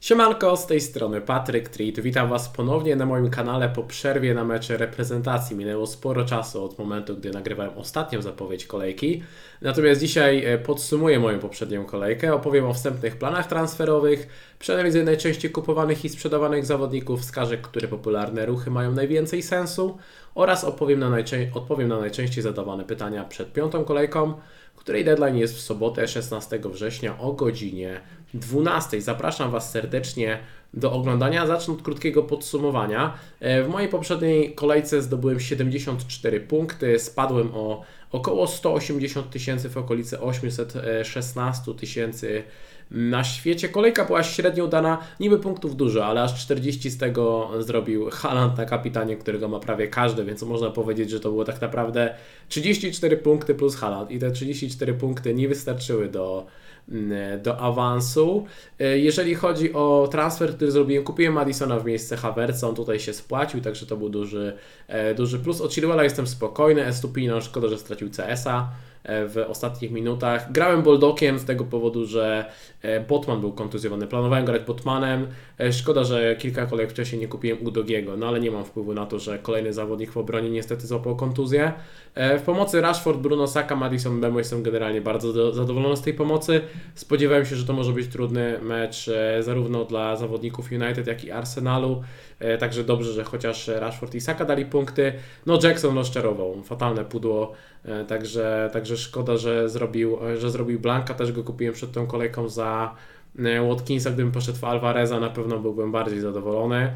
Siemanko, z tej strony Patryk Treat. Witam Was ponownie na moim kanale po przerwie na mecze reprezentacji. Minęło sporo czasu od momentu, gdy nagrywałem ostatnią zapowiedź kolejki. Natomiast dzisiaj e, podsumuję moją poprzednią kolejkę, opowiem o wstępnych planach transferowych, przeanalizuję najczęściej kupowanych i sprzedawanych zawodników, wskażę, które popularne ruchy mają najwięcej sensu oraz opowiem na odpowiem na najczęściej zadawane pytania przed piątą kolejką której deadline jest w sobotę 16 września o godzinie 12. Zapraszam Was serdecznie do oglądania. Zacznę od krótkiego podsumowania. E, w mojej poprzedniej kolejce zdobyłem 74 punkty, spadłem o około 180 tysięcy w okolicy 816 tysięcy na świecie. Kolejka była średnio udana, niby punktów dużo, ale aż 40 z tego zrobił Haland na kapitanie, którego ma prawie każdy, więc można powiedzieć, że to było tak naprawdę 34 punkty plus Haland i te 34 punkty nie wystarczyły do do awansu. E, jeżeli chodzi o transfer, który zrobiłem, kupiłem Madisona w miejsce Havertza, on tutaj się spłacił, także to był duży, e, duży plus. O Chilwella jestem spokojny, Estupino szkoda, że stracił CS-a. E, w ostatnich minutach. Grałem Boldokiem z tego powodu, że e, Botman był kontuzjowany. Planowałem grać Botmanem. E, szkoda, że kilka kolejek wcześniej nie kupiłem Udogiego, no ale nie mam wpływu na to, że kolejny zawodnik w obronie niestety złapał kontuzję. W pomocy Rashford, Bruno Saka, Madison Bemo jestem generalnie bardzo zadowolony z tej pomocy. Spodziewałem się, że to może być trudny mecz zarówno dla zawodników United, jak i Arsenalu. Także dobrze, że chociaż Rashford i Saka dali punkty. No Jackson rozczarował, fatalne pudło, także, także szkoda, że zrobił, że zrobił Blanka, też go kupiłem przed tą kolejką za e, Watkinsa, gdybym poszedł w Alvareza, na pewno byłbym bardziej zadowolony.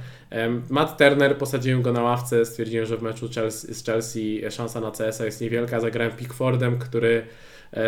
Matt Turner, posadziłem go na ławce, stwierdziłem, że w meczu z Chelsea szansa na CS jest niewielka. Zagrałem Pickfordem, który E,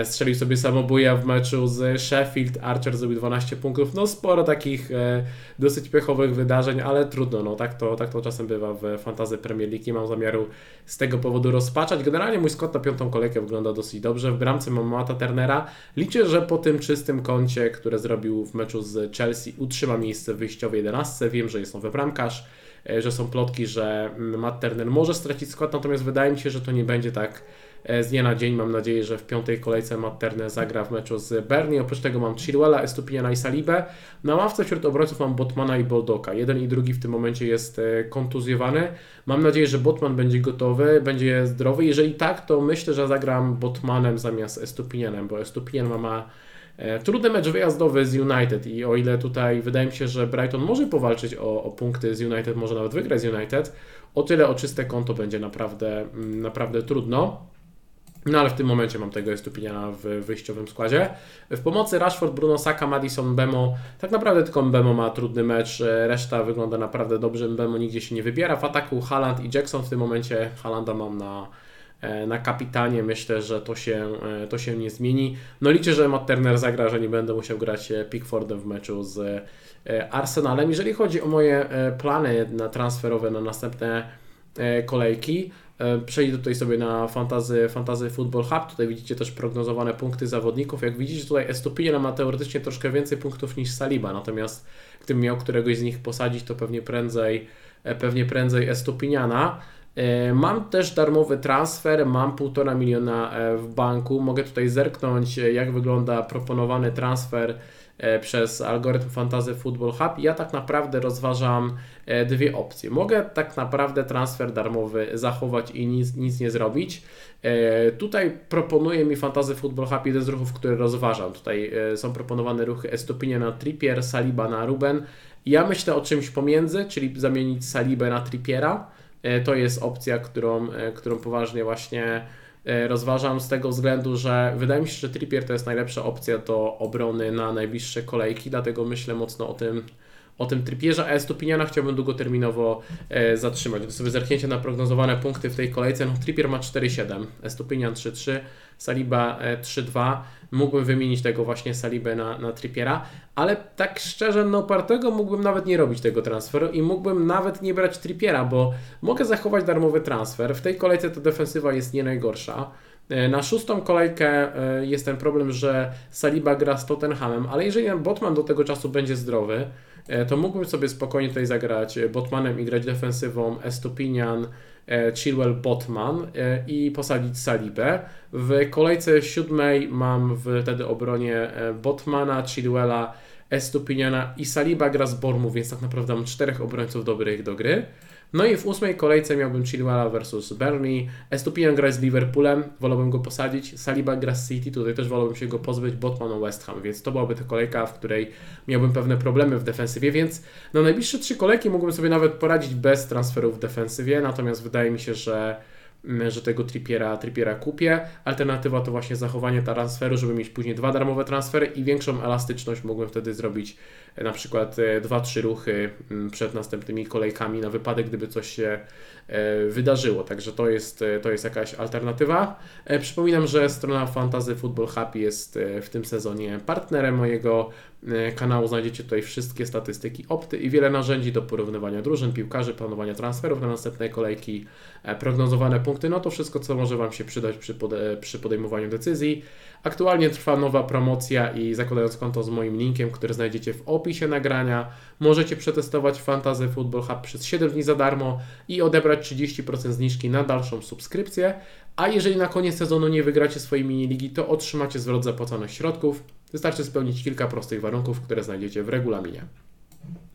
strzelił sobie samobuja w meczu z Sheffield, Archer zrobił 12 punktów, no sporo takich e, dosyć pechowych wydarzeń, ale trudno, no tak to, tak to czasem bywa w fantazy Premier League, mam zamiaru z tego powodu rozpaczać. Generalnie mój skład na piątą kolejkę wygląda dosyć dobrze, w bramce mam Mata Turnera, liczę, że po tym czystym koncie, które zrobił w meczu z Chelsea utrzyma miejsce w wyjściowej 11, wiem, że jest nowy bramkarz, e, że są plotki, że Matt Turner może stracić skład, natomiast wydaje mi się, że to nie będzie tak E, z dnia na dzień. Mam nadzieję, że w piątej kolejce Matt Turner zagra w meczu z Bernie. Oprócz tego mam Chilwella, Estupiniana i Salibę. Na ławce wśród obrońców mam Botmana i Boldoka. Jeden i drugi w tym momencie jest e, kontuzjowany. Mam nadzieję, że Botman będzie gotowy, będzie zdrowy. Jeżeli tak, to myślę, że zagram Botmanem zamiast Estupinianem, bo Estupinian ma, e, trudny mecz wyjazdowy z United i o ile tutaj wydaje mi się, że Brighton może powalczyć o, o punkty z United, może nawet wygrać z United, o tyle o czyste konto będzie naprawdę, mm, naprawdę trudno. No ale w tym momencie mam tego Estupiniana w wyjściowym składzie. W pomocy Rashford, Bruno Saka, Madison, Bemo. Tak naprawdę tylko Bemo ma trudny mecz, reszta wygląda naprawdę dobrze. Bemo nigdzie się nie wybiera. W ataku Haaland i Jackson w tym momencie. Haalanda mam na, e, na kapitanie. Myślę, że to się, e, to się nie zmieni. No liczę, że Matt Turner zagra, że nie będę musiał grać e, Pickfordem w meczu z Arsenalem. Jeżeli chodzi o moje plany na transferowe na następne kolejki, E, przejdę tutaj sobie na fantazy, fantazy Football Hub. Tutaj widzicie też prognozowane punkty zawodników. Jak widzicie, tutaj Estupinian ma teoretycznie troszkę więcej punktów niż Saliba, natomiast gdybym miał któregoś z nich posadzić, to pewnie prędzej, e, pewnie prędzej Estupiniana. E, mam też darmowy transfer, mam 1,5 miliona w banku. Mogę tutaj zerknąć, jak wygląda proponowany transfer E, przez algorytm Fantasy Football Hub, ja tak naprawdę rozważam e, dwie opcje. Mogę tak naprawdę transfer darmowy zachować i nic, nic nie zrobić. E, tutaj proponuje mi Fantasy Football Hub jeden z ruchów, które rozważam. Tutaj są proponowane ruchy Estopinia na Trippier, Saliba na Ruben. Ja myślę o czymś pomiędzy, czyli zamienić Salibę na Trippiera. To jest opcja, którą, którą poważnie właśnie E, rozważam z tego względu, że wydaje mi się, że Trippier to jest najlepsza opcja do obrony na najbliższe kolejki, dlatego myślę mocno o tym, o tym Trippierze, a Estupiniana chciałbym długoterminowo e, zatrzymać. Gdy sobie zerknięcie na prognozowane punkty w tej kolejce, no Trippier ma 4,7, Estupinian 3,3, Saliba 3-2. E, mógłbym wymienić tego właśnie Salibę na, na Trippiera, ale tak szczerze, no partego mógłbym nawet nie robić tego transferu i mógłbym nawet nie brać Trippiera, bo mogę zachować darmowy transfer. W tej kolejce ta defensywa jest nie najgorsza. E, na szóstą kolejkę e, jest ten problem, że Saliba gra z Tottenhamem, ale jeżeli Botman do tego czasu będzie zdrowy, to mógłbym sobie spokojnie tutaj zagrać Botmanem i grać defensywą Estupinian, E, Chilwell Botman e, i posadzić Salibę. W kolejce siódmej mam wtedy obronie e, Botmana, Chilwella, Estupiniana i Saliba gra z Bormu, więc tak naprawdę mam czterech obrońców dobrych do gry. No i w ósmej kolejce miałbym Chilwella versus Burnley. Estupinian gra z Liverpoolem, wolałbym go posadzić. Saliba gra z City, tutaj też wolałbym się go pozbyć. Botman West Ham, więc to byłaby ta kolejka, w której miałbym pewne problemy w defensywie, więc na najbliższe trzy kolejki mógłbym sobie nawet poradzić bez transferów w defensywie, natomiast wydaje mi się, że że tego Trippiera, Trippiera kupię. Alternatywa to właśnie zachowanie transferu, żeby mieć później dwa darmowe transfery i większą elastyczność mógłbym wtedy zrobić na przykład e, dwa, trzy ruchy mm, przed następnymi kolejkami na wypadek, gdyby coś się e, wydarzyło. Także to jest, to jest jakaś alternatywa. Przypominam, że strona Fantasy Football Hub jest w tym sezonie partnerem mojego kanału. Znajdziecie tutaj wszystkie statystyki opty i wiele narzędzi do porównywania drużyn, piłkarzy, planowania transferów na następne kolejki, prognozowane punkty, no to wszystko, co może Wam się przydać przy, przy podejmowaniu decyzji. Aktualnie trwa nowa promocja i zakładając konto z moim linkiem, który znajdziecie w opisie nagrania, możecie przetestować Fantasy Football Hub przez 7 dni za darmo i odebrać 30% zniżki na dalszą subskrypcję. A jeżeli na koniec sezonu nie wygracie swojej mini-ligi, to otrzymacie zwrot zapłaconych środków. Wystarczy spełnić kilka prostych warunków, które znajdziecie w regulaminie.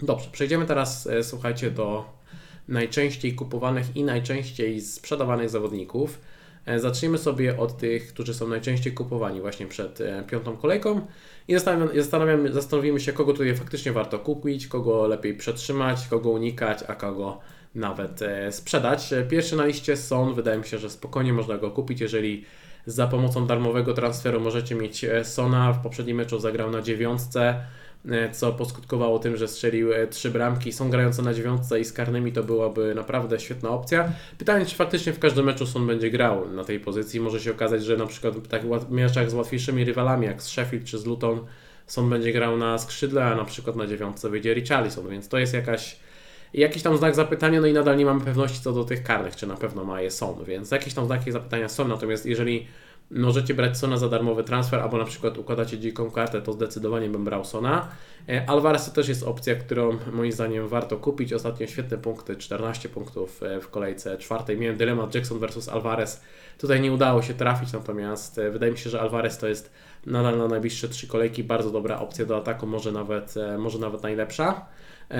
Dobrze, przejdziemy teraz, e, słuchajcie, do najczęściej kupowanych i najczęściej sprzedawanych zawodników. E, zacznijmy sobie od tych, którzy są najczęściej kupowani właśnie przed e, piątą kolejką i zastanawiamy, zastanowimy się, kogo tutaj faktycznie warto kupić, kogo lepiej przetrzymać, kogo unikać, a kogo nawet e, sprzedać. Pierwszy na liście Son, wydaje mi się, że spokojnie można go kupić, jeżeli za pomocą darmowego transferu możecie mieć Sona, w poprzednim meczu zagrał na dziewiątce, co poskutkowało tym, że strzelił e, trzy bramki. Są grające na dziewiątce i z karnymi to byłaby naprawdę świetna opcja. Pytanie, czy faktycznie w każdym meczu Son będzie grał na tej pozycji. Może się okazać, że na przykład w takich meczach z łatwiejszymi rywalami, jak z Sheffield czy z Luton, Son będzie grał na skrzydle, a na przykład na dziewiątce wyjdzie Richarlison, więc to jest jakaś jakiś tam znak zapytania, no i nadal nie mamy pewności co do tych karnych, czy na pewno ma je Son, więc jakieś tam znaki zapytania są, natomiast jeżeli możecie brać Sona za darmowy transfer, albo na przykład układacie dziką kartę, to zdecydowanie bym brał Sona. E, Alvarez to też jest opcja, którą moim zdaniem warto kupić. Ostatnio świetne punkty, 14 punktów e, w kolejce czwartej. Miałem dylemat Jackson versus Alvarez. Tutaj nie udało się trafić, natomiast e, wydaje mi się, że Alvarez to jest nadal na najbliższe trzy kolejki bardzo dobra opcja do ataku, może nawet, może nawet najlepsza.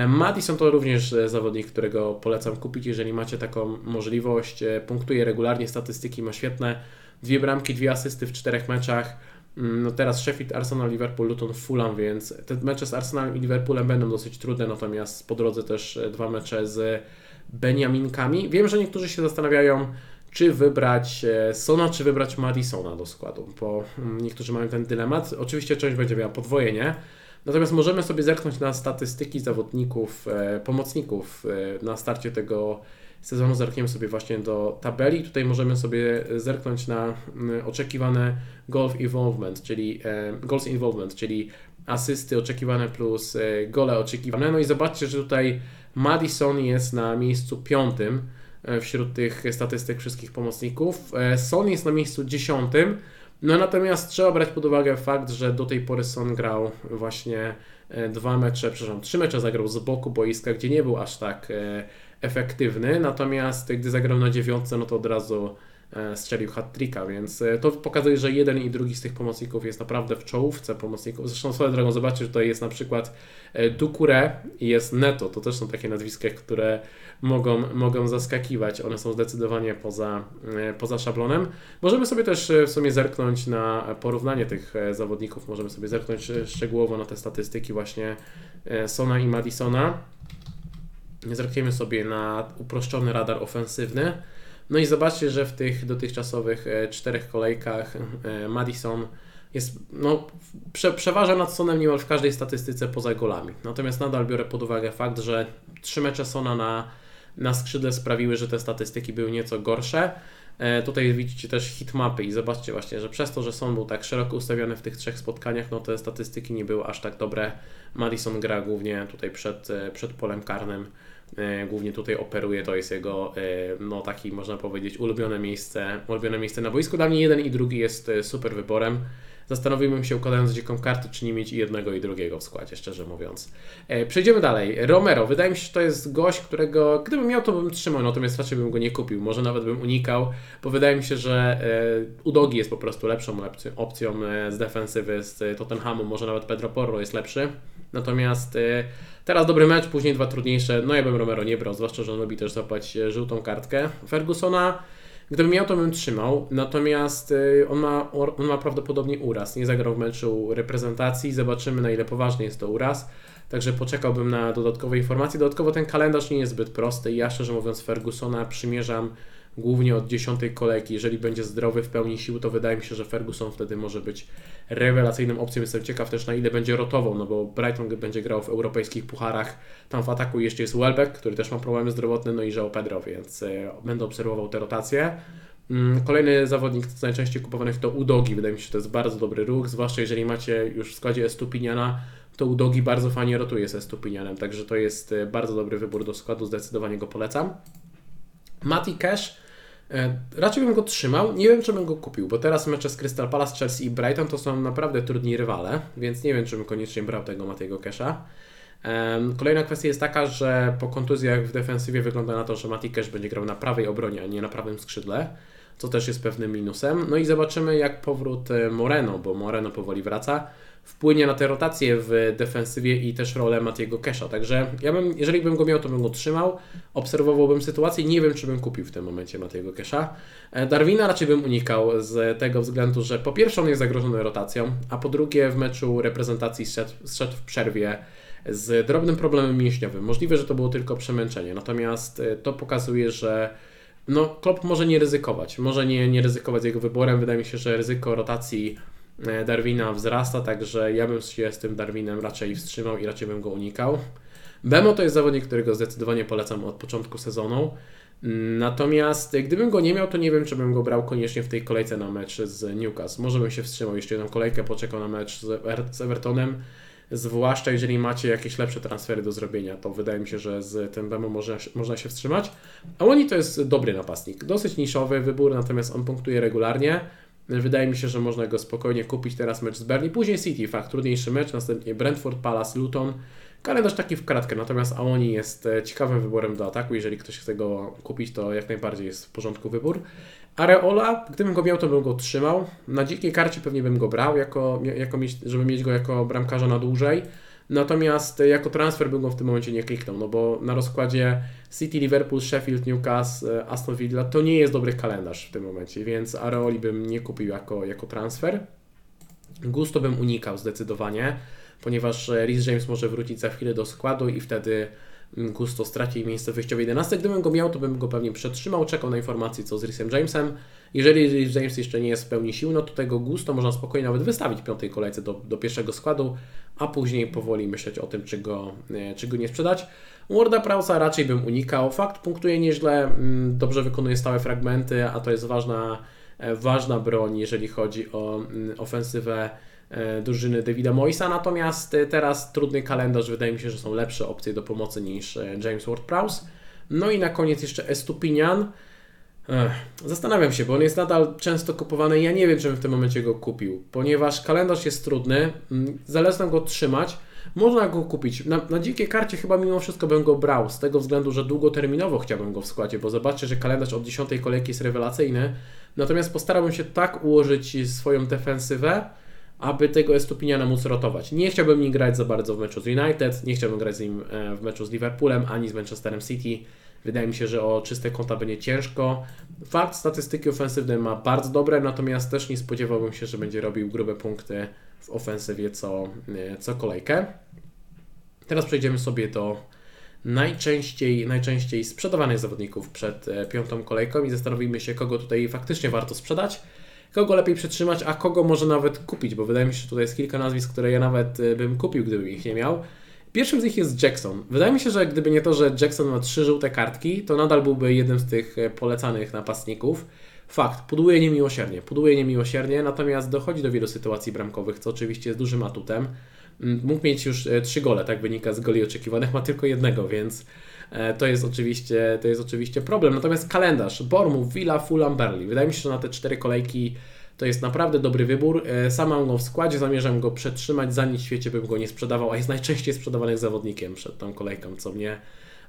Madison to również zawodnik, którego polecam kupić, jeżeli macie taką możliwość. Punktuje regularnie, statystyki ma świetne Dwie bramki, dwie asysty w czterech meczach. Mm, no teraz Sheffield, Arsenal, Liverpool, Luton, Fulham, więc te mecze z Arsenalem i Liverpoolem będą dosyć trudne, natomiast po drodze też e, dwa mecze z Beniaminkami. Wiem, że niektórzy się zastanawiają, czy wybrać e, Sona, czy wybrać Madisona do składu, bo mm, niektórzy mają ten dylemat. Oczywiście część będzie miała podwojenie, natomiast możemy sobie zerknąć na statystyki zawodników, e, pomocników na starcie tego sezonu zerkniemy sobie właśnie do tabeli. Tutaj możemy sobie zerknąć na mm, oczekiwane golf involvement, czyli e, goals involvement, czyli asysty oczekiwane plus e, gole oczekiwane. No i zobaczcie, że tutaj Madison jest na miejscu piątym e, wśród tych statystyk wszystkich pomocników. Son jest na miejscu dziesiątym. No natomiast trzeba brać pod uwagę fakt, że do tej pory Son grał właśnie dwa mecze, przepraszam, trzy mecze zagrał z boku boiska, gdzie nie był aż tak efektywny, natomiast gdy zagrał na dziewiątce, no to od razu e, strzelił hat-tricka, więc e, to pokazuje, że jeden i drugi z tych pomocników jest naprawdę w czołówce pomocników. Zresztą swoją drogą zobaczcie, że tutaj jest na przykład e, Dukure i jest Neto. To też są takie nazwiska, które mogą, mogą zaskakiwać. One są zdecydowanie poza, poza szablonem. Możemy sobie też w sumie zerknąć na porównanie tych zawodników. Możemy sobie zerknąć szczegółowo na te statystyki właśnie Sona i Madisona. Zerkniemy sobie na uproszczony radar ofensywny. No i zobaczcie, że w tych dotychczasowych e, czterech kolejkach e, Madison jest, no, prze, przeważa nad Sonem niemal w każdej statystyce poza golami. Natomiast nadal biorę pod uwagę fakt, że trzy mecze Sona na, na skrzydle sprawiły, że te statystyki były nieco gorsze. E, tutaj widzicie też hitmapy i zobaczcie właśnie, że przez to, że Son był tak szeroko ustawiony w tych trzech spotkaniach, no te statystyki nie były aż tak dobre. Madison gra głównie tutaj przed, przed polem karnym E, głównie tutaj operuje, to jest jego e, no taki można powiedzieć ulubione miejsce, ulubione miejsce na boisku. Dla mnie jeden i drugi jest e, super wyborem. Zastanowiłbym się układając dziką kartę, czy nie mieć i jednego i drugiego w składzie, szczerze mówiąc. E, przejdziemy dalej. Romero. Wydaje mi się, że to jest gość, którego gdybym miał, to bym trzymał, natomiast raczej bym go nie kupił. Może nawet bym unikał, bo wydaje mi się, że e, Udogi jest po prostu lepszą opcją e, z defensywy z Tottenhamu. Może nawet Pedro Porro jest lepszy. Natomiast teraz dobry mecz, później dwa trudniejsze. No ja bym Romero nie brał, zwłaszcza, że on lubi też zapłać żółtą kartkę. Fergusona Gdybym miał, to bym trzymał, natomiast y, on ma, on ma prawdopodobnie uraz. Nie zagrał w meczu reprezentacji, zobaczymy na ile poważny jest to uraz. Także poczekałbym na dodatkowe informacje. Dodatkowo ten kalendarz nie jest zbyt prosty i ja szczerze mówiąc Fergusona przymierzam głównie od dziesiątej kolejki. Jeżeli będzie zdrowy w pełni sił, to wydaje mi się, że Ferguson wtedy może być rewelacyjną opcją. Jestem ciekaw też na ile będzie rotował, no bo Brighton będzie grał w europejskich pucharach. Tam w ataku jeszcze jest Welbeck, który też ma problemy zdrowotne, no i João Pedro, więc e, będę obserwował te rotacje. Mm, kolejny zawodnik z najczęściej kupowanych to Udogi. Wydaje mi się, że to jest bardzo dobry ruch, zwłaszcza jeżeli macie już w składzie Estupiniana, to Udogi bardzo fajnie rotuje z Estupinianem, także to jest e, bardzo dobry wybór do składu, zdecydowanie go polecam. Mati Cash raczej bym go trzymał. Nie wiem, czy bym go kupił, bo teraz mecze z Crystal Palace, Chelsea i Brighton to są naprawdę trudni rywale, więc nie wiem, czy bym koniecznie brał tego Matiego Kesha. Kolejna kwestia jest taka, że po kontuzjach w defensywie wygląda na to, że Mati Cash będzie grał na prawej obronie, a nie na prawym skrzydle, co też jest pewnym minusem. No i zobaczymy, jak powrót e, Moreno, bo Moreno powoli wraca wpłynie na te rotacje w defensywie i też rolę Matiego Kesha. Także ja bym, jeżeli bym go miał, to bym go trzymał, obserwowałbym sytuację. Nie wiem, czy bym kupił w tym momencie Matiego Kesha. E, Darwina raczej bym unikał z tego względu, że po pierwsze on jest zagrożony rotacją, a po drugie w meczu reprezentacji zszedł, zszedł w przerwie z drobnym problemem mięśniowym. Możliwe, że to było tylko przemęczenie, natomiast e, to pokazuje, że no, Klopp może nie ryzykować. Może nie, nie ryzykować jego wyborem. Wydaje mi się, że ryzyko rotacji Darwina wzrasta, także ja bym się z tym Darwinem raczej wstrzymał i raczej bym go unikał. Bemo to jest zawodnik, którego zdecydowanie polecam od początku sezonu. Natomiast gdybym go nie miał, to nie wiem, czy bym go brał koniecznie w tej kolejce na mecz z Newcastle. Może bym się wstrzymał jeszcze jedną kolejkę, poczekał na mecz z Evertonem. Zwłaszcza jeżeli macie jakieś lepsze transfery do zrobienia, to wydaje mi się, że z tym Bemo można się wstrzymać. A oni to jest dobry napastnik. Dosyć niszowy wybór, natomiast on punktuje regularnie. Wydaje mi się, że można go spokojnie kupić. Teraz mecz z Berlin, później City, fakt, trudniejszy mecz, następnie Brentford, Palace, Luton. Kalendarz taki w kratkę, natomiast Aoni jest e, ciekawym wyborem do ataku. Jeżeli ktoś chce go kupić, to jak najbardziej jest w porządku wybór. Areola, gdybym go miał, to bym go trzymał. Na dzikiej karcie pewnie bym go brał, jako, jako żeby mieć go jako bramkarza na dłużej. Natomiast jako transfer bym go w tym momencie nie kliknął, no bo na rozkładzie City, Liverpool, Sheffield, Newcastle, Aston Villa to nie jest dobry kalendarz w tym momencie, więc Areoli bym nie kupił jako, jako transfer. Gusto bym unikał zdecydowanie, ponieważ Rhys James może wrócić za chwilę do składu i wtedy Gusto straci miejsce wyjściowe 11. Gdybym go miał, to bym go pewnie przetrzymał, czekał na informacje co z Rhysem Jamesem. Jeżeli James jeszcze nie jest w pełni sił, no to tego Gusto można spokojnie nawet wystawić w piątej kolejce do, do pierwszego składu, a później powoli myśleć o tym, czy go, e, czy go nie sprzedać. Warda Prausa raczej bym unikał. Fakt punktuje nieźle, mm, dobrze wykonuje stałe fragmenty, a to jest ważna, e, ważna broń, jeżeli chodzi o mm, ofensywę e, drużyny Davida Moisa, natomiast teraz trudny kalendarz, wydaje mi się, że są lepsze opcje do pomocy niż James Ward-Prowse. No i na koniec jeszcze Estupinian. Zastanawiam się, bo on jest nadal często kupowany. I ja nie wiem, czy bym w tym momencie go kupił, ponieważ kalendarz jest trudny, mm, zalecam go trzymać, można go kupić. Na, na dzikiej karcie chyba mimo wszystko bym go brał, z tego względu, że długoterminowo chciałbym go w składzie, bo zobaczcie, że kalendarz od 10 kolejki jest rewelacyjny, natomiast postarałbym się tak ułożyć swoją defensywę, aby tego Estupiniana móc rotować. Nie chciałbym nim grać za bardzo w meczu z United, nie chciałbym grać z nim e, w meczu z Liverpoolem, ani z Manchesterem City, Wydaje mi się, że o czyste konta będzie ciężko. Fakt, statystyki ofensywne ma bardzo dobre, natomiast też nie spodziewałbym się, że będzie robił grube punkty w ofensywie co, e, co kolejkę. Teraz przejdziemy sobie do najczęściej, najczęściej sprzedawanych zawodników przed e, piątą kolejką i zastanowimy się, kogo tutaj faktycznie warto sprzedać, kogo lepiej przetrzymać, a kogo może nawet kupić, bo wydaje mi się, że tutaj jest kilka nazwisk, które ja nawet e, bym kupił, gdybym ich nie miał. Pierwszym z nich jest Jackson. Wydaje mi się, że gdyby nie to, że Jackson ma trzy żółte kartki, to nadal byłby jednym z tych e, polecanych napastników. Fakt, pudłuje niemiłosiernie, pudłuje niemiłosiernie, natomiast dochodzi do wielu sytuacji bramkowych, co oczywiście jest dużym atutem. Mm, mógł mieć już e, trzy gole, tak wynika z goli oczekiwanych, ma tylko jednego, więc e, to jest oczywiście, to jest oczywiście problem. Natomiast kalendarz, Bournemouth, Villa, Fulham, Burnley. Wydaje mi się, że na te cztery kolejki To jest naprawdę dobry wybór. E, sam mam go w składzie, zamierzam go przetrzymać, za nic w świecie bym go nie sprzedawał, a jest najczęściej sprzedawanym zawodnikiem przed tą kolejką, co mnie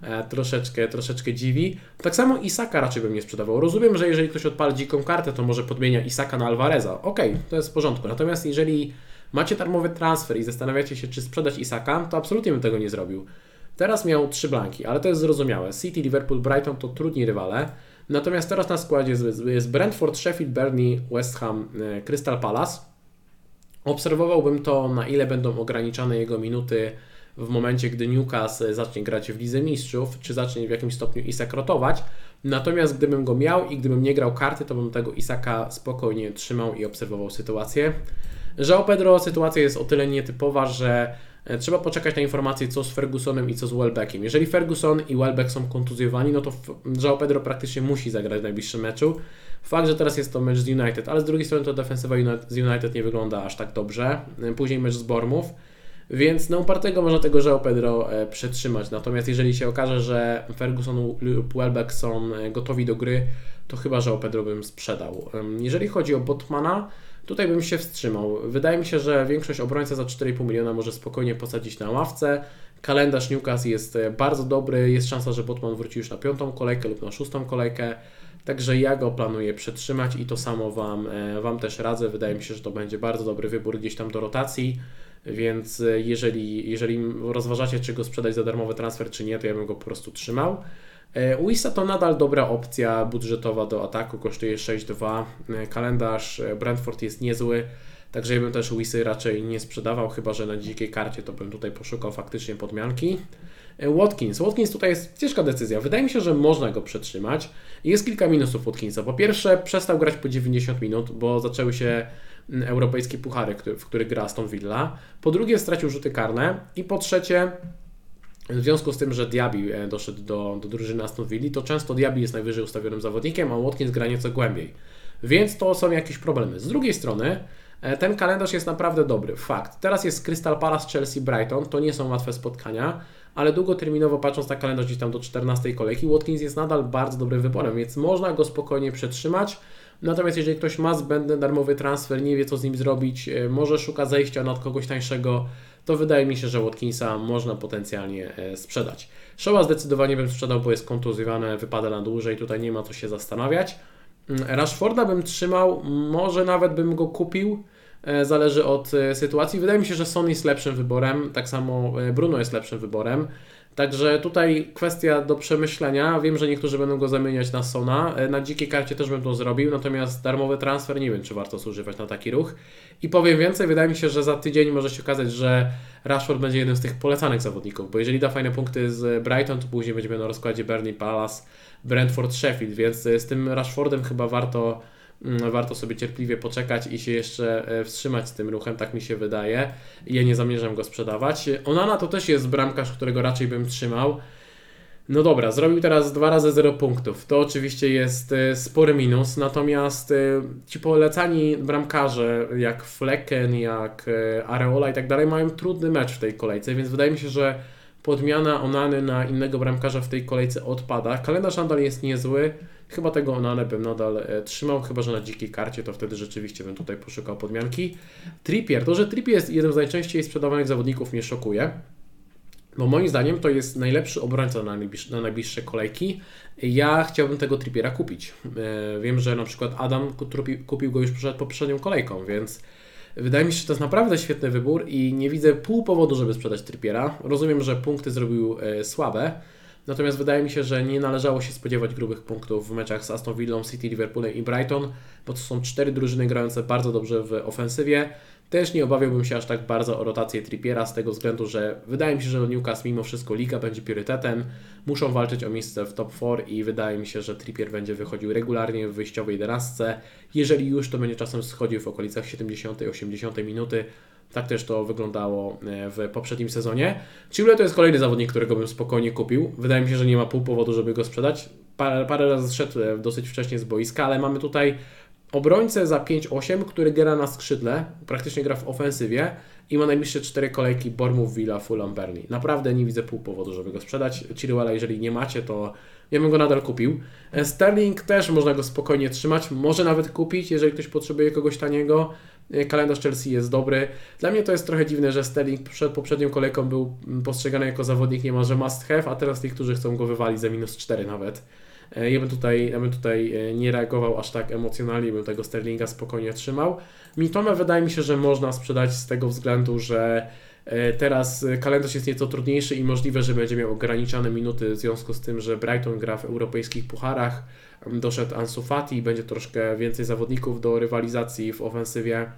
e, troszeczkę, troszeczkę dziwi. Tak samo Isaka raczej bym nie sprzedawał. Rozumiem, że jeżeli ktoś odpali dziką kartę, to może podmienia Isaka na Alvareza. Okay, to jest w porządku. Natomiast jeżeli macie darmowy transfer i zastanawiacie się, czy sprzedać Isaka, to absolutnie bym tego nie zrobił. Teraz miał trzy blanki, ale to jest zrozumiałe. City, Liverpool, Brighton to trudni rywale. Natomiast teraz na składzie jest, Brentford, Sheffield, Burnley, West Ham, e, Crystal Palace. Obserwowałbym to, na ile będą ograniczane jego minuty w momencie, gdy Newcastle zacznie grać w Lidze Mistrzów, czy zacznie w jakimś stopniu Isak rotować. Natomiast gdybym go miał i gdybym nie grał karty, to bym tego Isaka spokojnie trzymał i obserwował sytuację. Że Pedro sytuacja jest o tyle nietypowa, że trzeba poczekać na informacje, co z Fergusonem i co z Welbeckiem. Jeżeli Ferguson i Welbeck są kontuzjowani, no to João Pedro praktycznie musi zagrać w najbliższym meczu. Fakt, że teraz jest to mecz z United, ale z drugiej strony to defensywa z United nie wygląda aż tak dobrze. E, później mecz z Bormów. Więc na upartego można tego João Pedro e, przetrzymać. Natomiast jeżeli się okaże, że Ferguson lub Welbeck są gotowi do gry, to chyba João Pedro bym sprzedał. Jeżeli chodzi o Botmana, Tutaj bym się wstrzymał. Wydaje mi się, że większość obrońca za 4,5 miliona może spokojnie posadzić na ławce. Kalendarz Newcastle jest e, bardzo dobry. Jest szansa, że Botman wróci już na piątą kolejkę lub na szóstą kolejkę. Także ja go planuję przetrzymać i to samo Wam, e, wam też radzę. Wydaje mi się, że to będzie bardzo dobry wybór gdzieś tam do rotacji. Więc e, jeżeli, jeżeli rozważacie, czy go sprzedać za darmowy transfer, czy nie, to ja bym go po prostu trzymał. Wisa to nadal dobra opcja budżetowa do ataku, kosztuje 6,2. Kalendarz Brentford jest niezły, także ja bym też Wisy raczej nie sprzedawał, chyba że na dzikiej karcie to bym tutaj poszukał faktycznie podmianki. Watkins. Watkins tutaj jest ciężka decyzja. Wydaje mi się, że można go przetrzymać. Jest kilka minusów Watkinsa. Po pierwsze, przestał grać po 90 minut, bo zaczęły się europejskie puchary, w których gra Aston Villa. Po drugie, stracił rzuty karne. I po trzecie, w związku z tym, że Diaby e, doszedł do, do drużyny Aston Villa, to często Diaby jest najwyżej ustawionym zawodnikiem, a Watkins gra nieco głębiej. Więc to są jakieś problemy. Z drugiej strony, e, ten kalendarz jest naprawdę dobry. Fakt. Teraz jest Crystal Palace, Chelsea, Brighton. To nie są łatwe spotkania, ale długoterminowo patrząc na kalendarz gdzieś tam do 14 kolejki, Watkins jest nadal bardzo dobrym wyborem, więc można go spokojnie przetrzymać. Natomiast jeżeli ktoś ma zbędny darmowy transfer, nie wie co z nim zrobić, e, może szuka zejścia nad kogoś tańszego, to wydaje mi się, że Watkinsa można potencjalnie e, sprzedać. Showa zdecydowanie bym sprzedał, bo jest kontuzjowany, wypada na dłużej, tutaj nie ma co się zastanawiać. Mm, Rashforda bym trzymał, może nawet bym go kupił, e, zależy od sytuacji. Wydaje mi się, że Son jest lepszym wyborem, tak samo Bruno jest lepszym wyborem. Także tutaj kwestia do przemyślenia. Wiem, że niektórzy będą go zamieniać na Sona. E, na dzikiej karcie też bym to zrobił, natomiast darmowy transfer nie wiem, czy warto zużywać na taki ruch. I powiem więcej, wydaje mi się, że za tydzień może się okazać, że Rashford będzie jednym z tych polecanych zawodników, bo jeżeli da fajne punkty z Brighton, to później będziemy na rozkładzie Burnley Palace, Brentford, Sheffield, więc z tym Rashfordem chyba warto warto sobie cierpliwie poczekać i się jeszcze e, wstrzymać z tym ruchem, tak mi się wydaje. Ja nie zamierzam go sprzedawać. Onana to też jest bramkarz, którego raczej bym trzymał. No dobra, zrobił teraz dwa razy 0 punktów. To oczywiście jest e, spory minus, natomiast e, ci polecani bramkarze jak Flecken, jak Areola i tak dalej mają trudny mecz w tej kolejce, więc wydaje mi się, że podmiana Onany na innego bramkarza w tej kolejce odpada. Kalendarz nadal jest niezły. Chyba tego Onanę bym nadal e, trzymał, chyba że na dzikiej karcie, to wtedy rzeczywiście bym tutaj poszukał podmianki. Trippier, to że Trippier jest jednym z najczęściej sprzedawanych zawodników mnie szokuje. Bo moim zdaniem to jest najlepszy obrońca na najbliższe, na najbliższe kolejki. Ja chciałbym tego Trippiera kupić. E, wiem, że na przykład Adam kupił go już przed poprzednią kolejką, więc wydaje mi się, że to jest naprawdę świetny wybór i nie widzę pół powodu, żeby sprzedać Trippiera. Rozumiem, że punkty zrobił e, słabe, Natomiast wydaje mi się, że nie należało się spodziewać grubych punktów w meczach z Aston Villą, City, Liverpoolem i Brighton, bo to są cztery drużyny grające bardzo dobrze w ofensywie. Też nie obawiałbym się aż tak bardzo o rotację Trippiera z tego względu, że wydaje mi się, że Newcastle mimo wszystko liga będzie priorytetem. Muszą walczyć o miejsce w top 4 i wydaje mi się, że Trippier będzie wychodził regularnie w wyjściowej derasce. Jeżeli już, to będzie czasem schodził w okolicach 70-80 minuty. Tak też to wyglądało e, w poprzednim sezonie. Chile to jest kolejny zawodnik, którego bym spokojnie kupił. Wydaje mi się, że nie ma pół powodu, żeby go sprzedać. Parę, parę razy zszedł e, dosyć wcześnie z boiska, ale mamy tutaj obrońcę za 5-8, który gra na skrzydle, praktycznie gra w ofensywie i ma najbliższe cztery kolejki Bournemouth, Villa, Fulham, Burnley. Naprawdę nie widzę pół powodu, żeby go sprzedać. Chilwella, jeżeli nie macie, to ja bym go nadal kupił. E, Sterling też można go spokojnie trzymać, może nawet kupić, jeżeli ktoś potrzebuje kogoś taniego. E, kalendarz Chelsea jest dobry. Dla mnie to jest trochę dziwne, że Sterling przed poprzednią kolejką był postrzegany jako zawodnik niemalże must have, a teraz niektórzy chcą go wywalić za minus 4 nawet. E, ja bym tutaj, ja bym tutaj nie reagował aż tak emocjonalnie, bym tego Sterlinga spokojnie trzymał. Mitome wydaje mi się, że można sprzedać z tego względu, że E, teraz kalendarz jest nieco trudniejszy i możliwe, że będzie miał ograniczone minuty w związku z tym, że Brighton gra w europejskich pucharach. Doszedł Ansu Fati, będzie troszkę więcej zawodników do rywalizacji w ofensywie.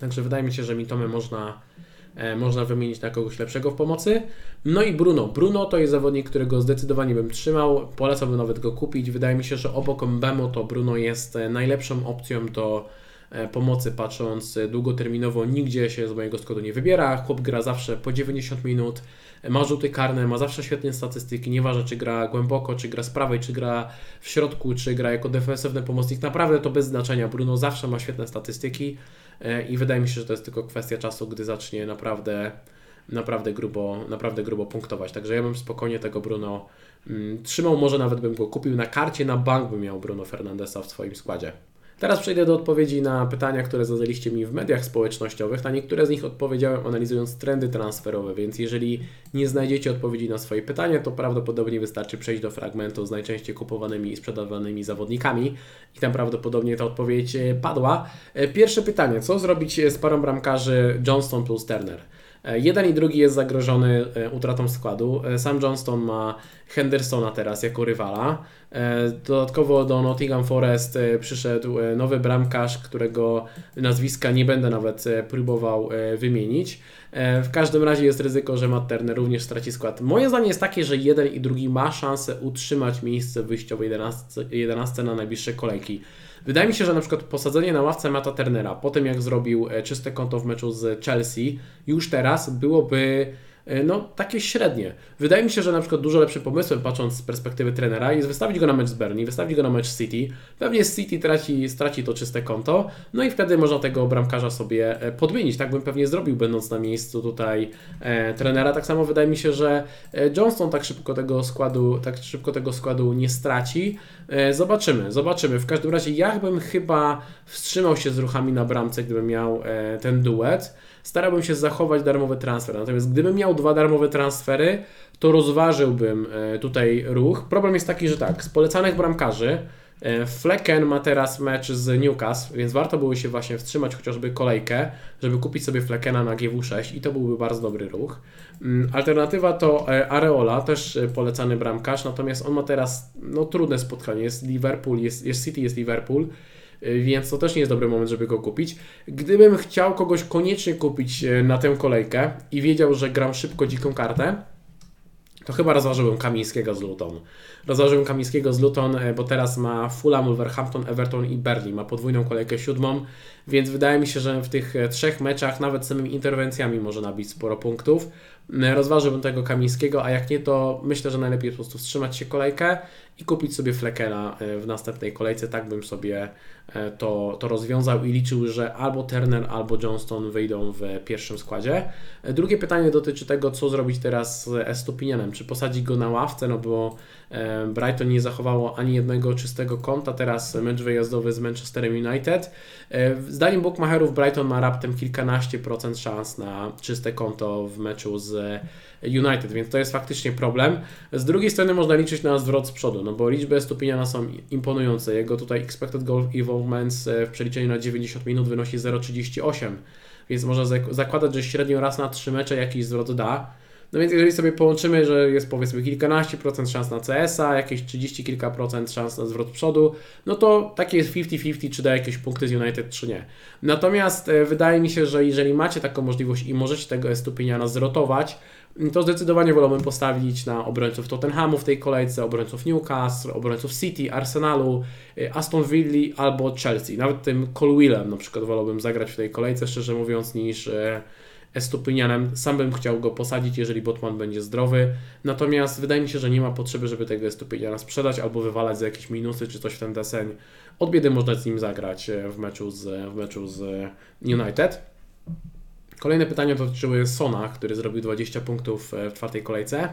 Także wydaje mi się, że Mitome można, e, można wymienić na kogoś lepszego w pomocy. No i Bruno. Bruno to jest zawodnik, którego zdecydowanie bym trzymał. Polecałbym nawet go kupić. Wydaje mi się, że obok Mbemo to Bruno jest e, najlepszą opcją do E, pomocy, patrząc długoterminowo, nigdzie się z mojego składu nie wybiera. Chłop gra zawsze po 90 minut, ma rzuty karne, ma zawsze świetne statystyki, nieważne czy gra głęboko, czy gra z prawej, czy gra w środku, czy gra jako defensywny pomocnik, naprawdę to bez znaczenia. Bruno zawsze ma świetne statystyki e, i wydaje mi się, że to jest tylko kwestia czasu, gdy zacznie naprawdę naprawdę grubo, naprawdę grubo punktować. Także ja bym spokojnie tego Bruno mm, trzymał, może nawet bym go kupił na karcie, na bank bym miał Bruno Fernandesa w swoim składzie. Teraz przejdę do odpowiedzi na pytania, które zadaliście mi w mediach społecznościowych. Na niektóre z nich odpowiedziałem analizując trendy transferowe, więc jeżeli nie znajdziecie odpowiedzi na swoje pytania, to prawdopodobnie wystarczy przejść do fragmentu z najczęściej kupowanymi i sprzedawanymi zawodnikami i tam prawdopodobnie ta odpowiedź e, padła. E, pierwsze pytanie, co zrobić z parą bramkarzy Johnston plus Turner? E, jeden i drugi jest zagrożony utratą składu. Sam Johnston ma Hendersona teraz jako rywala. E, dodatkowo do Nottingham Forest e, przyszedł e, nowy bramkarz, którego nazwiska nie będę nawet próbował wymienić. W każdym razie jest ryzyko, że Matt Turner również straci skład. Moje zdanie jest takie, że jeden i drugi ma szansę utrzymać miejsce w wyjściowej 11, 11 na najbliższe kolejki. Wydaje mi się, że na przykład posadzenie na ławce Mata Turnera po tym jak zrobił czyste konto w meczu z Chelsea, już teraz byłoby E, no takie średnie. Wydaje mi się, że na przykład dużo lepszym pomysłem, patrząc z perspektywy trenera, jest wystawić go na mecz z Bernie, wystawić go na mecz City. Pewnie City traci, straci to czyste konto, no i wtedy można tego bramkarza sobie e, podmienić. Tak bym pewnie zrobił, będąc na miejscu tutaj e, trenera. Tak samo wydaje mi się, że e, Johnston tak szybko tego składu, tak szybko tego składu nie straci. E, zobaczymy, zobaczymy. W każdym razie ja bym chyba wstrzymał się z ruchami na bramce, gdybym miał e, ten duet starałbym się zachować darmowy transfer. Natomiast gdybym miał dwa darmowe transfery, to rozważyłbym e, tutaj ruch. Problem jest taki, że tak, z polecanych bramkarzy e, Flecken ma teraz mecz z Newcastle, więc warto było się właśnie wstrzymać chociażby kolejkę, żeby kupić sobie Fleckena na GW6 i to byłby bardzo dobry ruch. Mm, alternatywa to e, Areola, też polecany bramkarz, natomiast on ma teraz no, trudne spotkanie. Jest Liverpool, jest, jest City, jest Liverpool. Y, więc to też nie jest dobry moment, żeby go kupić. Gdybym chciał kogoś koniecznie kupić y, na tę kolejkę i wiedział, że gram szybko dziką kartę, to chyba rozważyłbym Kamińskiego z Luton. Rozważyłbym Kamińskiego z Luton, y, bo teraz ma Fulham, Wolverhampton, Everton i Berlin. Ma podwójną kolejkę siódmą, więc wydaje mi się, że w tych trzech meczach nawet samymi interwencjami może nabić sporo punktów. Rozważyłbym tego Kamińskiego, a jak nie, to myślę, że najlepiej po prostu wstrzymać się kolejkę i kupić sobie Fleckera w następnej kolejce. Tak bym sobie E, to, to rozwiązał i liczył, że albo Turner, albo Johnston wyjdą w pierwszym składzie. E, drugie pytanie dotyczy tego, co zrobić teraz z Estupinianem. Czy posadzić go na ławce, no bo e, Brighton nie zachowało ani jednego czystego konta, teraz mecz wyjazdowy z Manchesterem United. Zdaniem bookmacherów Brighton ma raptem kilkanaście procent szans na czyste konto w meczu z United, więc to jest faktycznie problem. Z drugiej strony można liczyć na zwrot z przodu, no bo liczby Estupiniana są imponujące. Jego tutaj expected goal involvements w przeliczeniu na 90 minut wynosi 0,38, więc można zakładać, że średnio raz na 3 mecze jakiś zwrot da. No więc jeżeli sobie połączymy, że jest powiedzmy kilkanaście procent szans na CS-a, jakieś 30 kilka procent szans na zwrot przodu, no to takie jest 50-50, czy da jakieś punkty z United, czy nie. Natomiast e, wydaje mi się, że jeżeli macie taką możliwość i możecie tego Estupiniana zrotować, to zdecydowanie wolałbym postawić na obrońców Tottenhamu w tej kolejce, obrońców Newcastle, obrońców City, Arsenalu, y, Aston Villa albo Chelsea. Nawet tym Colwillem na przykład wolałbym zagrać w tej kolejce, szczerze mówiąc, niż, y, Estupinianem. Sam bym chciał go posadzić, jeżeli Botman będzie zdrowy. Natomiast wydaje mi się, że nie ma potrzeby, żeby tego Estupiniana sprzedać albo wywalać za jakieś minusy czy coś w ten deseń. Od biedy można z nim zagrać e, w meczu z, w meczu z United. Kolejne pytania dotyczyły Sona, który zrobił 20 punktów e, w czwartej kolejce.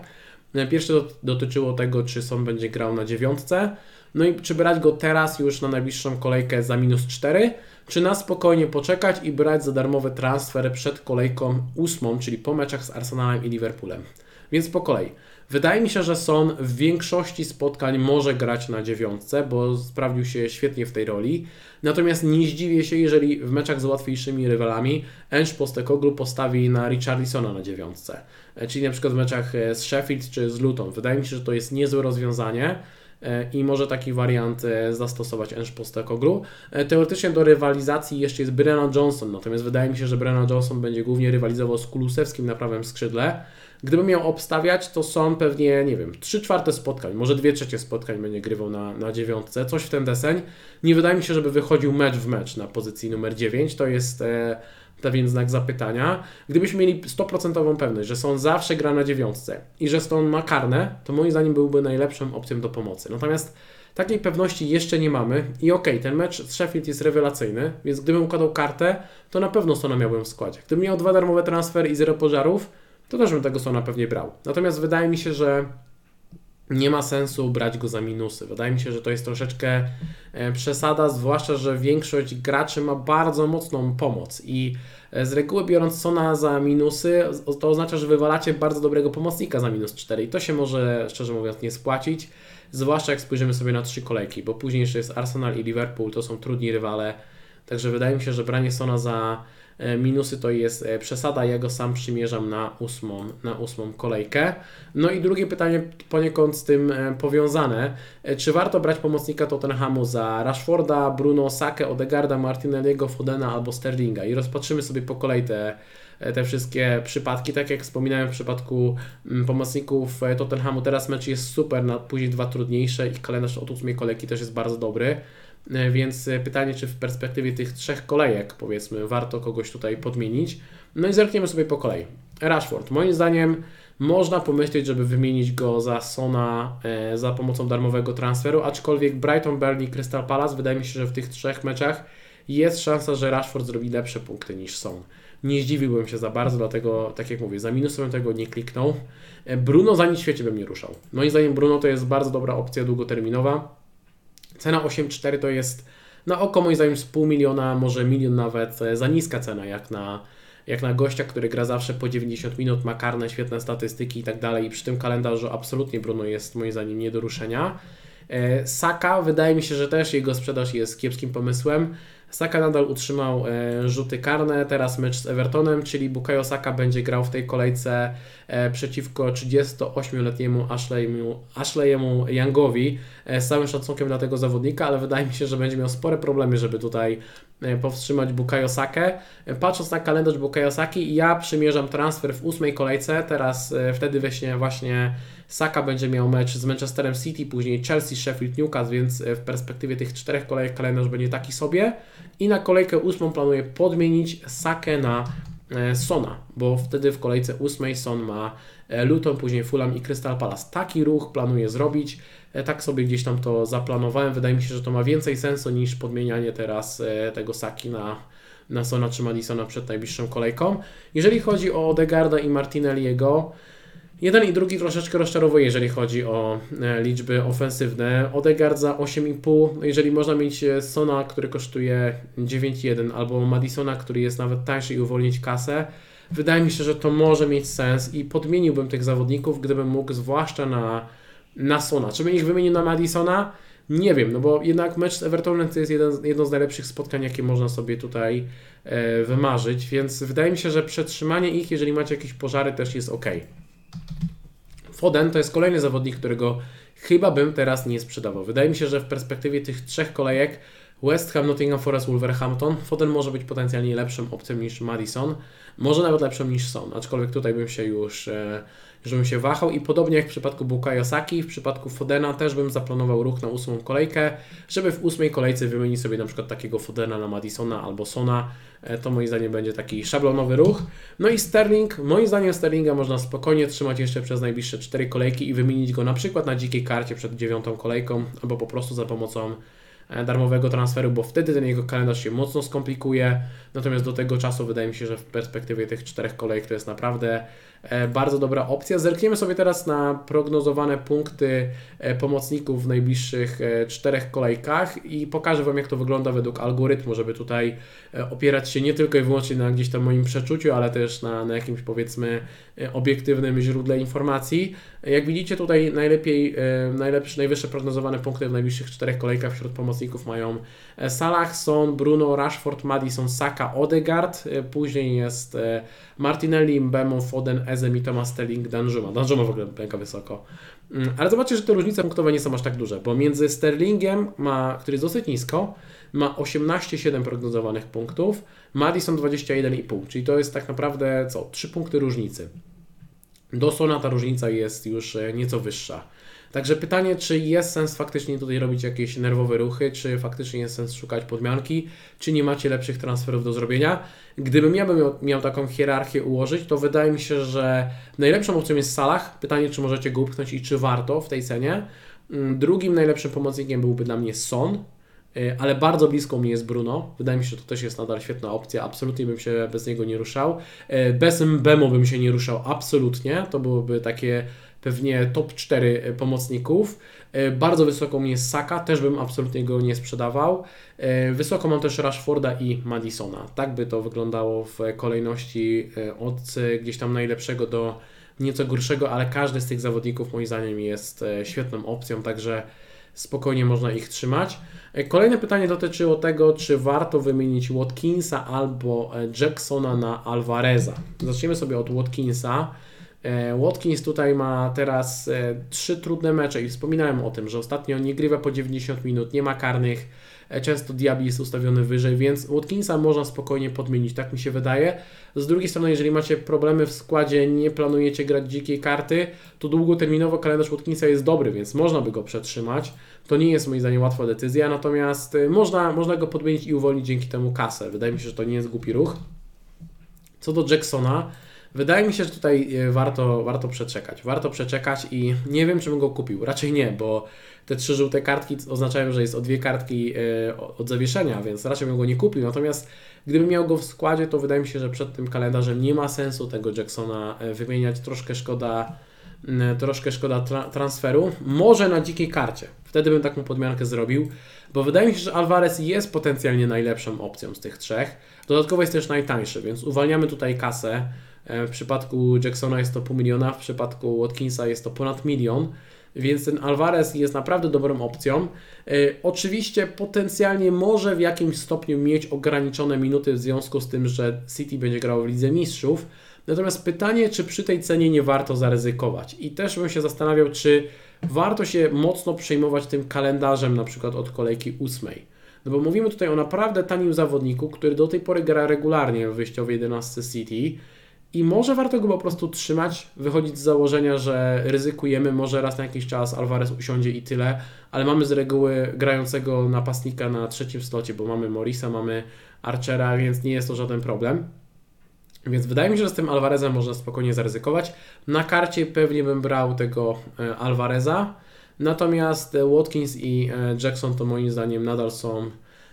E, pierwsze dotyczyło tego, czy Son będzie grał na dziewiątce. No i czy brać go teraz już na najbliższą kolejkę za minus 4, czy na spokojnie poczekać i brać za darmowy transfer przed kolejką ósmą, czyli po meczach z Arsenalem i Liverpoolem. Więc po kolei. Wydaje mi się, że Son w większości spotkań może grać na dziewiątce, bo sprawdził się świetnie w tej roli. Natomiast nie zdziwię się, jeżeli w meczach z łatwiejszymi rywalami Ange Postecoglou postawi na Richarlisona na dziewiątce. E, czyli na przykład w meczach e, z Sheffield czy z Luton. Wydaje mi się, że to jest niezłe rozwiązanie e, i może taki wariant zastosować Ange Postecoglou. Teoretycznie do rywalizacji jeszcze jest Brennan Johnson, natomiast wydaje mi się, że Brennan Johnson będzie głównie rywalizował z Kulusewskim na prawym skrzydle. Gdybym miał obstawiać, to są pewnie, nie wiem, 3 czwarte spotkań, może 2 trzecie spotkań będzie grywał na, na dziewiątce, coś w ten deseń. Nie wydaje mi się, żeby wychodził mecz w mecz na pozycji numer 9, to jest e, pewien znak zapytania. Gdybyśmy mieli 100% pewność, że są zawsze gra na dziewiątce i że Stone ma karne, to moim zdaniem byłby najlepszą opcją do pomocy. Natomiast takiej pewności jeszcze nie mamy i okej, okay, ten mecz z Sheffield jest rewelacyjny, więc gdybym układał kartę, to na pewno Stona miałbym w składzie. Gdybym miał dwa darmowe transfery i zero pożarów, to też bym tego Sona pewnie brał. Natomiast wydaje mi się, że nie ma sensu brać go za minusy. Wydaje mi się, że to jest troszeczkę e, przesada, zwłaszcza, że większość graczy ma bardzo mocną pomoc i e, z reguły biorąc Sona za minusy, to oznacza, że wywalacie bardzo dobrego pomocnika za minus 4 i to się może, szczerze mówiąc, nie spłacić, zwłaszcza jak spojrzymy sobie na trzy kolejki, bo później jeszcze jest Arsenal i Liverpool, to są trudni rywale, także wydaje mi się, że branie Sona za minusy to jest e, przesada, ja go sam przymierzam na ósmą, na ósmą kolejkę. No i drugie pytanie poniekąd z tym e, powiązane. Czy warto brać pomocnika Tottenhamu za Rashforda, Bruno, Sake, Odegarda, Martinelliego, Fodena albo Sterlinga? I rozpatrzymy sobie po kolei te, te wszystkie przypadki. Tak jak wspominałem w przypadku mm, pomocników Tottenhamu, teraz mecz jest super, na później dwa trudniejsze i kalendarz od ósmej kolejki też jest bardzo dobry. E, więc e, pytanie, czy w perspektywie tych trzech kolejek, powiedzmy, warto kogoś tutaj podmienić. No i zerkniemy sobie po kolei. Rashford. Moim zdaniem można pomyśleć, żeby wymienić go za Sona e, za pomocą darmowego transferu, aczkolwiek Brighton, Burnley, Crystal Palace, wydaje mi się, że w tych trzech meczach jest szansa, że Rashford zrobi lepsze punkty niż Son. Nie zdziwiłbym się za bardzo, dlatego, tak jak mówię, za minusem tego nie kliknął. Bruno za nic świecie bym nie ruszał. Moim zdaniem Bruno to jest bardzo dobra opcja długoterminowa. Cena 8,4 to jest na oko moim zdaniem z pół miliona, może milion nawet, e, za niska cena jak na, jak na gościa, który gra zawsze po 90 minut, ma karne, świetne statystyki i tak dalej. I przy tym kalendarzu absolutnie Bruno jest moim zdaniem nie do ruszenia. E, Saka, wydaje mi się, że też jego sprzedaż jest kiepskim pomysłem. Saka nadal utrzymał e, rzuty karne, teraz mecz z Evertonem, czyli Bukayo Saka będzie grał w tej kolejce e, przeciwko 38-letniemu Ashleyemu, Ashleyemu Youngowi. E, z całym szacunkiem dla tego zawodnika, ale wydaje mi się, że będzie miał spore problemy, żeby tutaj powstrzymać Bukayo Sakę. Patrząc na kalendarz Bukayo Saki, ja przymierzam transfer w ósmej kolejce, teraz wtedy właśnie właśnie Saka będzie miał mecz z Manchesterem City, później Chelsea, Sheffield, Newcastle, więc w perspektywie tych czterech kolejek kalendarz będzie taki sobie. I na kolejkę ósmą planuję podmienić Sakę na e, Sona, bo wtedy w kolejce ósmej Son ma e, Luton, później Fulham i Crystal Palace. Taki ruch planuję zrobić. E, tak sobie gdzieś tam to zaplanowałem. Wydaje mi się, że to ma więcej sensu niż podmienianie teraz tego Saki na, na Sona czy Madisona przed najbliższą kolejką. Jeżeli chodzi o Odegarda i Martinelliego, Jeden i drugi troszeczkę rozczarowuje, jeżeli chodzi o e, liczby ofensywne. Odegaard za 8,5, no jeżeli można mieć e, Sona, który kosztuje 9,1 albo Madisona, który jest nawet tańszy i uwolnić kasę, wydaje mi się, że to może mieć sens i podmieniłbym tych zawodników, gdybym mógł, zwłaszcza na, na Sona. Czy bym ich wymienił na Madisona? Nie wiem, no bo jednak mecz z Evertonem to jest jeden, jedno z najlepszych spotkań, jakie można sobie tutaj e, wymarzyć, więc wydaje mi się, że przetrzymanie ich, jeżeli macie jakieś pożary, też jest ok. Foden to jest kolejny zawodnik, którego chyba bym teraz nie sprzedawał. Wydaje mi się, że w perspektywie tych trzech kolejek West Ham, Nottingham Forest, Wolverhampton. Foden może być potencjalnie lepszym opcją niż Madison, może nawet lepszym niż Son, aczkolwiek tutaj bym się już, e, już bym się wahał i podobnie jak w przypadku Bukayo Saki, w przypadku Fodena też bym zaplanował ruch na ósmą kolejkę, żeby w ósmej kolejce wymienić sobie na przykład takiego Fodena na Madisona albo Sona, e, to moim zdaniem będzie taki szablonowy ruch. No i Sterling, moim zdaniem Sterlinga można spokojnie trzymać jeszcze przez najbliższe cztery kolejki i wymienić go na przykład na dzikiej karcie przed dziewiątą kolejką, albo po prostu za pomocą darmowego transferu, bo wtedy ten jego kalendarz się mocno skomplikuje. Natomiast do tego czasu wydaje mi się, że w perspektywie tych czterech kolejek to jest naprawdę E, bardzo dobra opcja. Zerkniemy sobie teraz na prognozowane punkty e, pomocników w najbliższych e, czterech kolejkach i pokażę Wam, jak to wygląda według algorytmu, żeby tutaj opierać się nie tylko i wyłącznie na gdzieś tam moim przeczuciu, ale też na, na jakimś powiedzmy obiektywnym źródle informacji. Jak widzicie tutaj najlepiej, najlepsze, najwyższe prognozowane punkty w najbliższych czterech kolejkach wśród pomocników mają Salah, Son, Bruno, Rashford, Madison, Saka, Odegaard. Później jest Martinelli, Mbemo, Foden, Ezem i Thomas Sterling, Danjuma. Danjuma w ogóle mega wysoko. Mm, ale zobaczcie, że te różnice punktowe nie są aż tak duże, bo między Sterlingiem, ma, który jest dosyć nisko, ma 18,7 prognozowanych punktów, Madison 21,5, czyli to jest tak naprawdę co? 3 punkty różnicy. Do Sona ta różnica jest już e, nieco wyższa. Także pytanie, czy jest sens faktycznie tutaj robić jakieś nerwowe ruchy, czy faktycznie jest sens szukać podmianki, czy nie macie lepszych transferów do zrobienia. Gdybym ja bym miał, miał taką hierarchię ułożyć, to wydaje mi się, że najlepszą opcją jest Salah. Pytanie, czy możecie go upchnąć i czy warto w tej cenie. Mm, drugim najlepszym pomocnikiem byłby dla mnie Son, y, ale bardzo blisko mi jest Bruno. Wydaje mi się, że to też jest nadal świetna opcja. Absolutnie bym się bez niego nie ruszał. Y, bez Mbemo bym się nie ruszał absolutnie. To byłoby takie pewnie top 4 e, pomocników. E, bardzo wysoko mi jest Saka, też bym absolutnie go nie sprzedawał. E, wysoko mam też Rashforda i Madisona. Tak by to wyglądało w kolejności od gdzieś tam najlepszego do nieco gorszego, ale każdy z tych zawodników moim zdaniem jest świetną opcją, także spokojnie można ich trzymać. Kolejne pytanie dotyczyło tego, czy warto wymienić Watkinsa albo Jacksona na Alvareza. Zaczniemy sobie od Watkinsa. E, Watkins tutaj ma teraz e, trzy trudne mecze i wspominałem o tym, że ostatnio nie grywa po 90 minut, nie ma karnych, e, często Diaby jest ustawiony wyżej, więc Watkinsa można spokojnie podmienić, tak mi się wydaje. Z drugiej strony, jeżeli macie problemy w składzie, nie planujecie grać dzikiej karty, to długoterminowo kalendarz Watkinsa jest dobry, więc można by go przetrzymać. To nie jest moim zdaniem łatwa decyzja, natomiast można, można go podmienić i uwolnić dzięki temu kasę. Wydaje mi się, że to nie jest głupi ruch. Co do Jacksona, Wydaje mi się, że tutaj e, warto, warto przeczekać. Warto przeczekać i nie wiem, czy bym go kupił. Raczej nie, bo te trzy żółte kartki oznaczają, że jest o dwie kartki e, od zawieszenia, więc raczej bym go nie kupił. Natomiast gdybym miał go w składzie, to wydaje mi się, że przed tym kalendarzem nie ma sensu tego Jacksona e, wymieniać. Troszkę szkoda, troszkę szkoda tra transferu. Może na dzikiej karcie. Wtedy bym taką podmiankę zrobił, bo wydaje mi się, że Alvarez jest potencjalnie najlepszą opcją z tych trzech. Dodatkowo jest też najtańszy, więc uwalniamy tutaj kasę. E, w przypadku Jacksona jest to pół miliona, w przypadku Watkinsa jest to ponad milion, więc ten Alvarez jest naprawdę dobrą opcją. E, oczywiście potencjalnie może w jakimś stopniu mieć ograniczone minuty w związku z tym, że City będzie grało w Lidze Mistrzów. Natomiast pytanie, czy przy tej cenie nie warto zaryzykować. I też bym się zastanawiał, czy warto się mocno przejmować tym kalendarzem, na przykład od kolejki ósmej. No bo mówimy tutaj o naprawdę tanim zawodniku, który do tej pory gra regularnie w wyjściowej 11 City i może warto go po prostu trzymać, wychodzić z założenia, że ryzykujemy, może raz na jakiś czas Alvarez usiądzie i tyle, ale mamy z reguły grającego napastnika na trzecim slocie, bo mamy Morisa, mamy Archera, więc nie jest to żaden problem. Więc wydaje mi się, że z tym Alvarezem można spokojnie zaryzykować. Na karcie pewnie bym brał tego e, Alvareza, natomiast Watkins i e, Jackson to moim zdaniem nadal są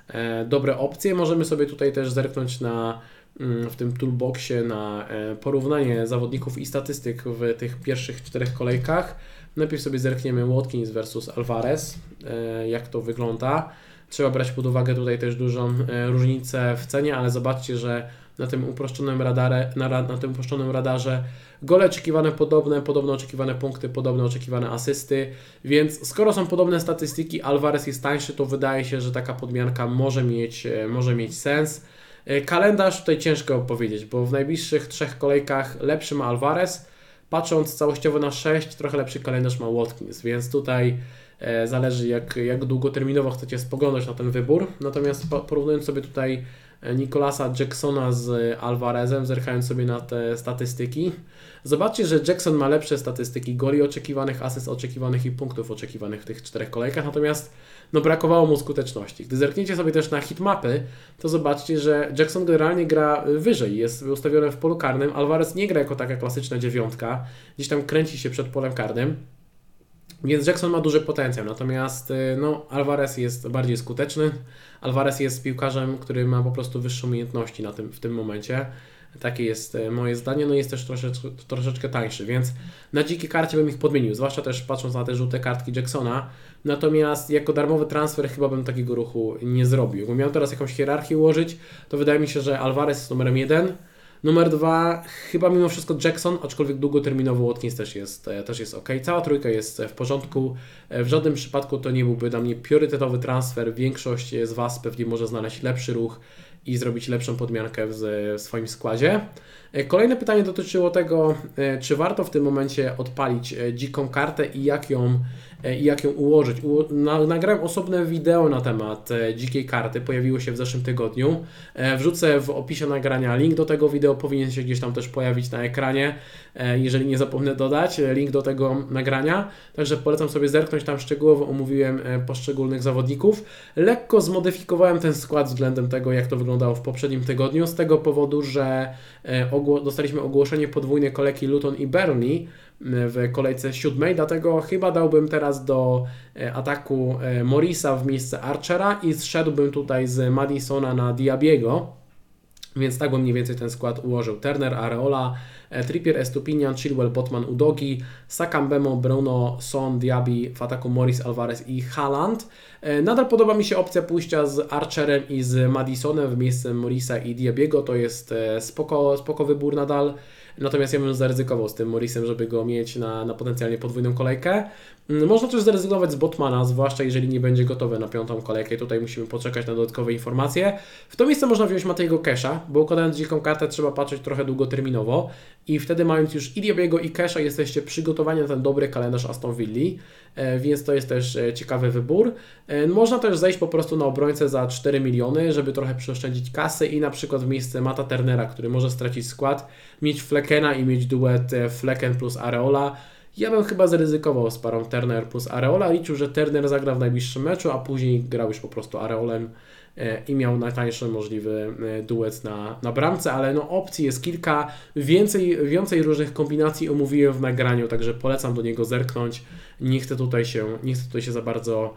e, dobre opcje. Możemy sobie tutaj też zerknąć na w tym toolboxie na e, porównanie zawodników i statystyk w tych pierwszych czterech kolejkach. Najpierw sobie zerkniemy Watkins versus Alvarez, e, jak to wygląda. Trzeba brać pod uwagę tutaj też dużą e, różnicę w cenie, ale zobaczcie, że na tym uproszczonym, radarze, na, na tym uproszczonym radarze gole oczekiwane podobne, podobno oczekiwane punkty, podobne oczekiwane asysty, więc skoro są podobne statystyki, Alvarez jest tańszy, to wydaje się, że taka podmianka może mieć, może mieć sens. E, kalendarz tutaj ciężko powiedzieć, bo w najbliższych trzech kolejkach lepszy ma Alvarez, patrząc całościowo na 6, trochę lepszy kalendarz ma Watkins, więc tutaj e, zależy jak, jak długoterminowo chcecie spoglądać na ten wybór. Natomiast porównując sobie tutaj e, Nicolasa Jacksona z Alvarezem, zerkając sobie na te statystyki, zobaczcie, że Jackson ma lepsze statystyki goli oczekiwanych, asyst oczekiwanych i punktów oczekiwanych w tych czterech kolejkach, natomiast no brakowało mu skuteczności. Gdy zerkniecie sobie też na hitmapy, to zobaczcie, że Jackson generalnie gra wyżej, jest ustawiony w polu karnym, Alvarez nie gra jako taka klasyczna dziewiątka, gdzieś tam kręci się przed polem karnym, więc Jackson ma duży potencjał, natomiast y, no, Alvarez jest bardziej skuteczny. Alvarez jest piłkarzem, który ma po prostu wyższe umiejętności na tym, w tym momencie. Takie jest y, moje zdanie. No jest też troszeczkę, troszeczkę tańszy, więc na dzikiej karcie bym ich podmienił, zwłaszcza też patrząc na te żółte kartki Jacksona. Natomiast jako darmowy transfer chyba bym takiego ruchu nie zrobił. Gdybym miał teraz jakąś hierarchię ułożyć, to wydaje mi się, że Alvarez jest numerem jeden. Numer dwa, chyba mimo wszystko Jackson, aczkolwiek długoterminowo Watkins też jest, e, też jest ok. Cała trójka jest w porządku. E, w żadnym przypadku to nie byłby dla mnie priorytetowy transfer. Większość z Was pewnie może znaleźć lepszy ruch i zrobić lepszą podmiankę w, swoim składzie. E, kolejne pytanie dotyczyło tego, czy warto w tym momencie odpalić dziką kartę i jak ją E, i jak ją ułożyć. Nagrałem osobne wideo na temat e, dzikiej karty, pojawiło się w zeszłym tygodniu. E, wrzucę w opisie nagrania link do tego wideo, powinien się gdzieś tam też pojawić na ekranie, jeżeli nie zapomnę dodać link do tego nagrania. Także polecam sobie zerknąć, tam szczegółowo omówiłem poszczególnych zawodników. Lekko zmodyfikowałem ten skład względem tego, jak to wyglądało w poprzednim tygodniu, z tego powodu, że dostaliśmy ogłoszenie podwójnej kolejki Luton i Burnley, w kolejce siódmej, dlatego chyba dałbym teraz do e, ataku e, Morisa w miejsce Archera i zszedłbym tutaj z Madisona na Diabiego, więc tak bym mniej więcej ten skład ułożył. Turner, Areola, Trippier, Estupinian, Chilwell, Botman, Udogi, Sakambemo, Bruno, Son, Diaby, w ataku Morris, Alvarez i Haaland. Nadal podoba mi się opcja pójścia z Archerem i z Madisonem w miejsce Morisa i Diabiego, to jest spoko, spoko wybór nadal. Natomiast ja bym zaryzykował z tym Morrisem, żeby go mieć na, na potencjalnie podwójną kolejkę. Mm, można też zrezygnować z Botmana, zwłaszcza jeżeli nie będzie gotowy na piątą kolejkę. Tutaj musimy poczekać na dodatkowe informacje. W to miejsce można wziąć Matejego Kesha, bo układając dziką kartę trzeba patrzeć trochę długoterminowo i wtedy mając już i Diabiego i Kesha jesteście przygotowani na ten dobry kalendarz Aston Villa, e, więc to jest też e, ciekawy wybór. E, można też zejść po prostu na obrońcę za 4 miliony, żeby trochę przeoszczędzić kasy i na przykład w miejsce Mata Turnera, który może stracić skład, mieć Flekena i mieć duet Fleken plus Areola ja bym chyba zaryzykował z parą Turner plus Areola. Liczył, że Turner zagra w najbliższym meczu, a później grał już po prostu Areolem e, i miał najtańszy możliwy e, duet na, na bramce, ale no opcji jest kilka, więcej, więcej różnych kombinacji omówiłem w nagraniu, także polecam do niego zerknąć. Nie chcę tutaj się, nie chcę tutaj się za bardzo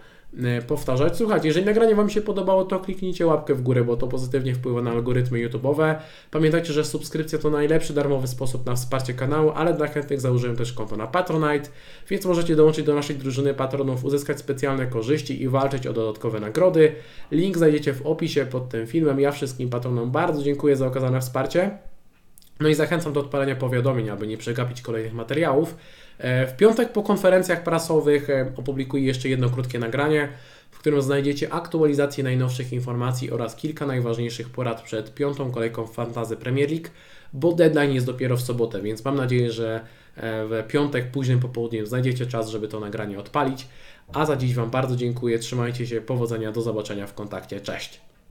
powtarzać. Słuchajcie, jeżeli nagranie Wam się podobało, to kliknijcie łapkę w górę, bo to pozytywnie wpływa na algorytmy YouTube'owe. Pamiętajcie, że subskrypcja to najlepszy darmowy sposób na wsparcie kanału, ale dla chętnych założyłem też konto na Patronite, więc możecie dołączyć do naszej drużyny patronów, uzyskać specjalne korzyści i walczyć o dodatkowe nagrody. Link znajdziecie w opisie pod tym filmem. Ja wszystkim patronom bardzo dziękuję za okazane wsparcie. No i zachęcam do odpalenia powiadomień, aby nie przegapić kolejnych materiałów. E, w piątek po konferencjach prasowych e, opublikuję jeszcze jedno krótkie nagranie, w którym znajdziecie aktualizację najnowszych informacji oraz kilka najważniejszych porad przed piątą kolejką Fantazy Premier League, bo deadline jest dopiero w sobotę, więc mam nadzieję, że e, w piątek późnym popołudniem znajdziecie czas, żeby to nagranie odpalić. A za dziś Wam bardzo dziękuję, trzymajcie się, powodzenia, do zobaczenia w kontakcie, cześć!